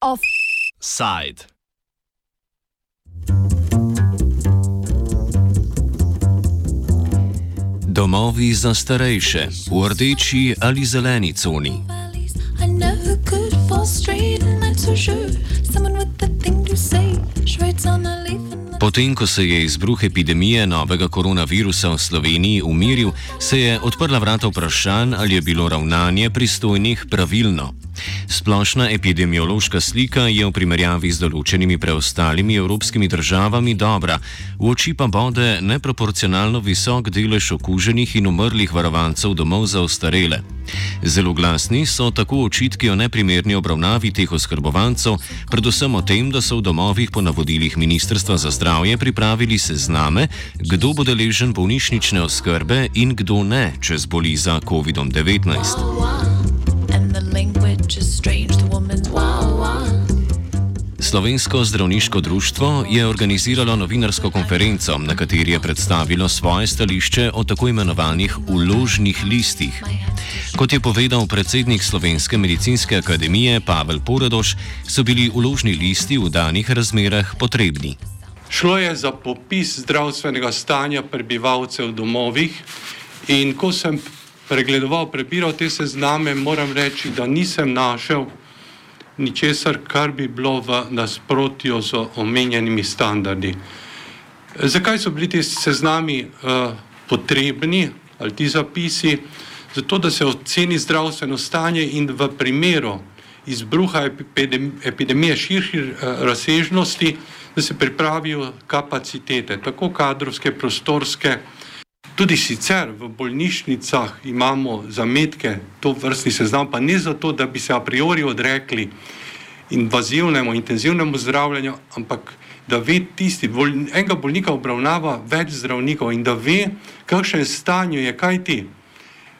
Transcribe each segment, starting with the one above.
Offside. Domovi za starejše v rdeči ali zeleni coni. I never could fall straight and I'm so sure someone with the Potem, ko se je izbruh epidemije novega koronavirusa v Sloveniji umiril, se je odprla vrata vprašanj, ali je bilo ravnanje pristojnih pravilno. Splošna epidemiološka slika je v primerjavi z določenimi preostalimi evropskimi državami dobra, v oči pa bode neproporcionalno visok delež okuženih in umrlih varovancev domov za ostarele. Zelo glasni so tako očitki o neprimerni obravnavi teh oskrbovancev, predvsem o tem, da so v domovih po navodilih Ministrstva za zdravje pripravili sezname, kdo bo deležen bolnišnične oskrbe in kdo ne, če zboli za COVID-19. Slovensko zdravniško društvo je organiziralo novinarsko konferenco, na kateri je predstavilo svoje stališče o tako imenovanih uložnih listih. Kot je povedal predsednik Slovenske medicinske akademije Pavel Poradoš, so bili uložni listi v danih razmerah potrebni. Šlo je za popis zdravstvenega stanja prebivalcev v domovih in ko sem pregledoval, prebiral te sezname, moram reči, da nisem našel ničesar, kar bi bilo v nasprotju z omenjenimi standardi. Zakaj so bili ti seznami uh, potrebni ali ti zapisi? Zato, da se oceni zdravstveno stanje in v primeru izbruha epidemije širših uh, razsežnosti, da se pripravijo kapacitete, tako kadrovske, prostorske, Tudi sicer v bolnišnicah imamo zametke, to vrstni seznam, pa ne zato, da bi se a priori odrekli invazivnemu, intenzivnemu zdravljenju, ampak da ve tisti, bol, enega bolnika obravnava več zdravnikov in da ve, kakšen stanje je, kaj ti.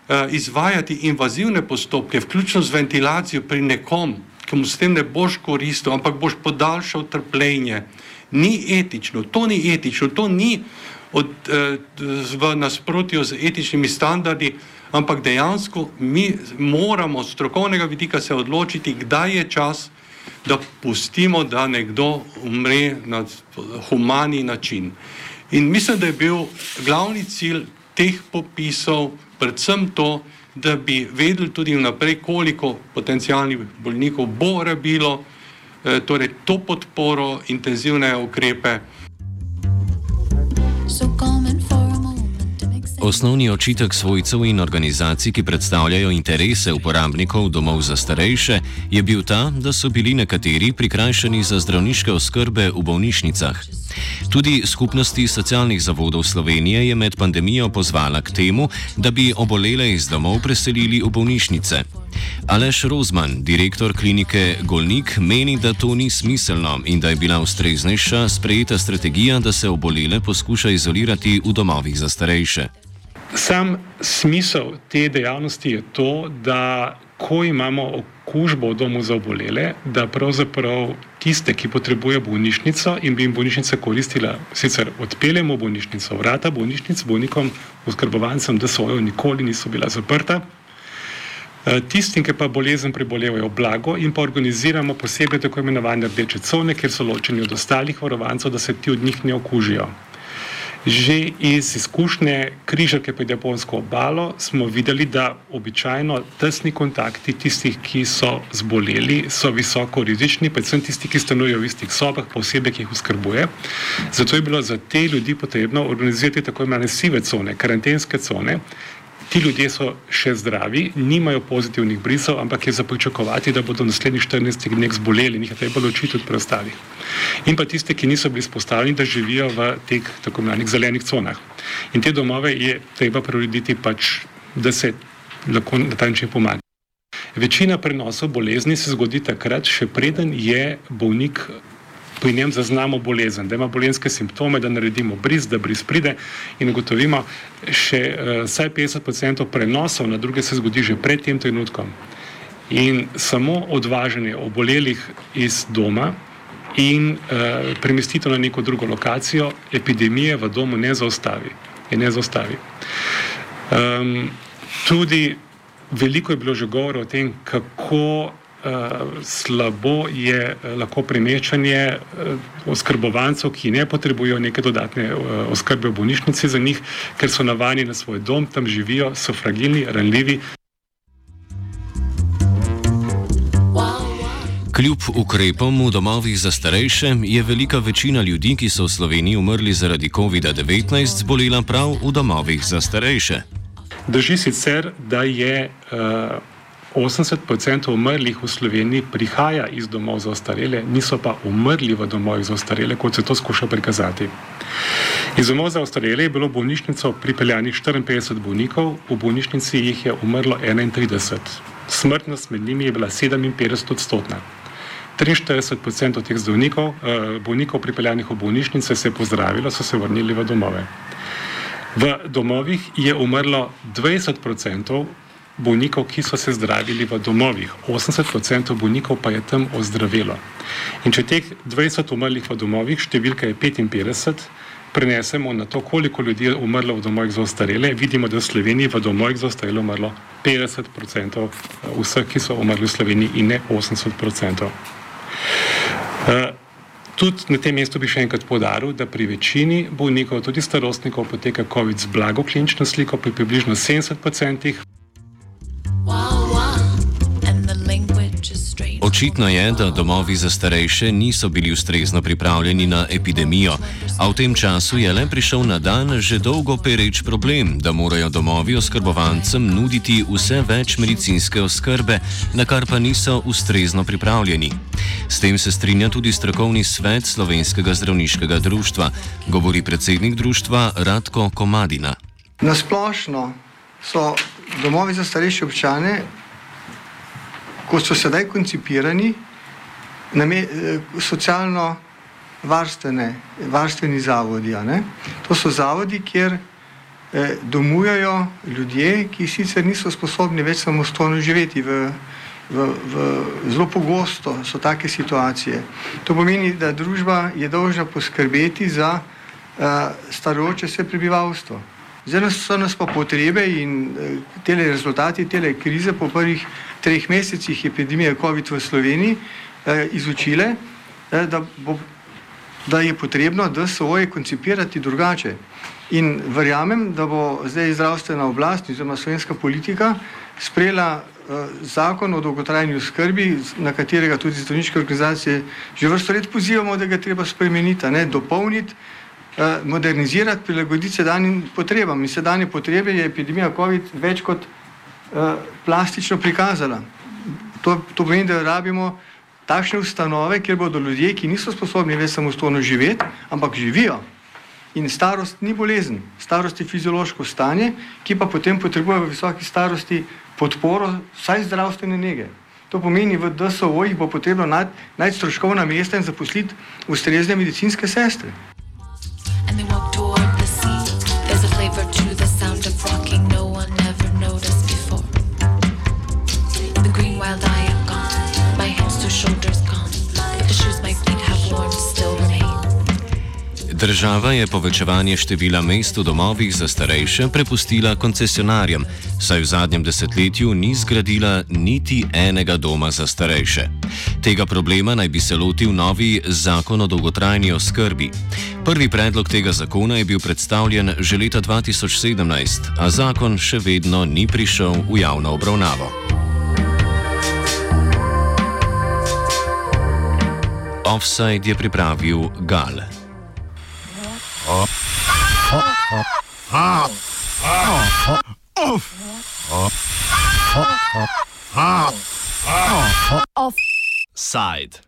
Uh, izvajati invazivne postopke, vključno z ventilacijo pri nekom, ki mu s tem ne boš koristil, ampak boš podaljšal trpljenje, ni etično, to ni etično, to ni od, eh, v nasprotju z etičnimi standardi, ampak dejansko mi moramo z strokovnega vidika se odločiti, kdaj je čas, da pustimo, da nekdo umre na humani način. In mislim, da je bil glavni cilj teh popisov predvsem to, da bi vedeli tudi vnaprej, koliko potencijalnih bolnikov bo rabilo, eh, torej to podporo, intenzivne ukrepe. Osnovni očitek svojcev in organizacij, ki predstavljajo interese uporabnikov domov za starejše, je bil ta, da so bili nekateri prikrajšani za zdravniške oskrbe v bolnišnicah. Tudi skupnosti socialnih zavodov Slovenije je med pandemijo pozvala k temu, da bi obolele iz domov preselili v bolnišnice. Aleš Rozman, direktor klinike Golnik, meni, da to ni smiselno in da je bila ustreznejša sprejeta strategija, da se obolele poskuša izolirati v domovih za starejše. Sam smisel te dejavnosti je to, da ko imamo okužbo v domu za obolele, da pravzaprav tiste, ki potrebujejo bolnišnico in bi jim bolnišnica koristila, sicer odpeljemo bolnišnico, vrata bolnišnic bolnikom, oskrbovancem, da svojo nikoli niso bila zaprta. Eh, tistim, ki pa bolezen prebolevajo blago in pa organiziramo posebej tako imenovane rdeče cone, kjer so ločeni od ostalih varovancev, da se ti od njih ne okužijo. Že iz izkušnje križarke pod japonsko obalo smo videli, da običajno tesni kontakti tistih, ki so zboleli, so visoko rizični, predvsem tisti, ki stanujejo v istih sobah, pa osebe, ki jih oskrbuje. Zato je bilo za te ljudi potrebno organizirati tako imenovane sive cone, karantenske cone, ti ljudje so še zdravi, nimajo pozitivnih brisov, ampak je za pričakovati, da bodo naslednjih 14 dni zboleli in jih je treba ločiti od preostalih. In pa tiste, ki niso bili spostavljeni, da živijo v teh tako imenovanih zelenih conah. In te domove je treba preurediti pač, da se lahko na ta način pomaga. Večina prenosov bolezni se zgodi takrat, še preden je bolnik pri njem zaznamo bolezen, da ima bolenske simptome, da naredimo bris, da bris pride in ugotovimo, še uh, vsaj 50% prenosov na druge se zgodi že pred tem trenutkom. In samo odvažanje obolelih iz doma in uh, premestitev na neko drugo lokacijo epidemije v domu ne zaustavi. ne zaustavi. Um, tudi veliko je bilo že govora o tem, kako slabo je uh, lahko premeščanje uh, oskrbovancev, ki ne potrebujejo neke dodatne uh, oskrbe v bolnišnici za njih, ker so navani na svoj dom, tam živijo, so fragilni, ranljivi. Kljub ukrepom v domovih za starejše je velika večina ljudi, ki so v Sloveniji umrli zaradi COVID-19, zbolela prav v domovih za starejše. Drži sicer, da je uh, 80% umrlih v Sloveniji prihaja iz domov za ostarele, niso pa umrli v domovih za ostarele, kot se to skuša prikazati. Iz domov za ostarele je bilo v bolnišnico pripeljanih 54 bolnikov, v bolnišnici jih je umrlo 31. Smrtnost med njimi je bila 57 odstotna. 43% teh zdravnikov, eh, bolnikov pripeljanih v bolnišnice se je pozdravilo, so se vrnili v domove. V domovih je umrlo 20% bolnikov, ki so se zdravili v domovih, 80% bolnikov pa je tam ozdravilo. In če teh 20 umrlih v domovih, številka je 55, prenesemo na to, koliko ljudi je umrlo v domovih za ostarele, vidimo, da je v Sloveniji v domovih za ostarele umrlo 50% eh, vseh, ki so umrli v Sloveniji in ne 80%. Uh, eh, tudi na tem mestu bi še enkrat podaril, da pri večini bolnikov, tudi starostnikov, poteka COVID z blago klinično sliko, pri približno 70%. Očitno je, da domovi za starejše niso bili ustrezno pripravljeni na epidemijo, a v tem času je le prišel na dan že dolgo pereč problem, da morajo domovi oskrbovancem nuditi vse več medicinske oskrbe, na kar pa niso ustrezno pripravljeni. S tem se strinja tudi strokovni svet Slovenskega zdravniškega društva, govori predsednik društva Radko Komadina. Nasplošno so domovi za starejše občane ko so sedaj koncipirani, name, eh, socialno varstvene, varstveni zavodi. To so zavodi, kjer eh, domujajo ljudje, ki sicer niso sposobni več samostojno živeti. V, v, v, zelo pogosto so take situacije. To pomeni, da družba je dolžna poskrbeti za uh, starajoče se prebivalstvo. Zdaj so nas pa potrebe in uh, te rezultati, te krize po prvih treh mesecih epidemije COVID v Sloveniji eh, izučile, eh, da, bo, da je potrebno DSO-je koncipirati drugače. In verjamem, da bo zdaj zdravstvena oblast oziroma slovenska politika sprejela eh, zakon o dolgotrajni skrbi, na katerega tudi zdravniške organizacije že vrsto let pozivamo, da ga treba spremeniti, ne, dopolniti, eh, modernizirati, prilagoditi sedanjim potrebam. In sedanje potrebe je epidemija COVID več kot Eh, plastično prikazala. To, to pomeni, da rabimo takšne ustanove, kjer bodo ljudje, ki niso sposobni več samostojno živeti, ampak živijo. In starost ni bolezen, starost je fiziološko stanje, ki pa potem potrebuje v visoki starosti podporo, vsaj zdravstvene nege. To pomeni, v DSO-jih bo potrebno najti stroškovna mesta in zaposliti ustrezne medicinske sestre. Država je povečevanje števila mest v domovih za starejše prepustila koncesionarjem, saj v zadnjem desetletju ni zgradila niti enega doma za starejše. Tega problema naj bi se lotil novi zakon o dolgotrajni oskrbi. Prvi predlog tega zakona je bil predstavljen že leta 2017, a zakon še vedno ni prišel v javno obravnavo. Offside je pripravil Gal. Offside.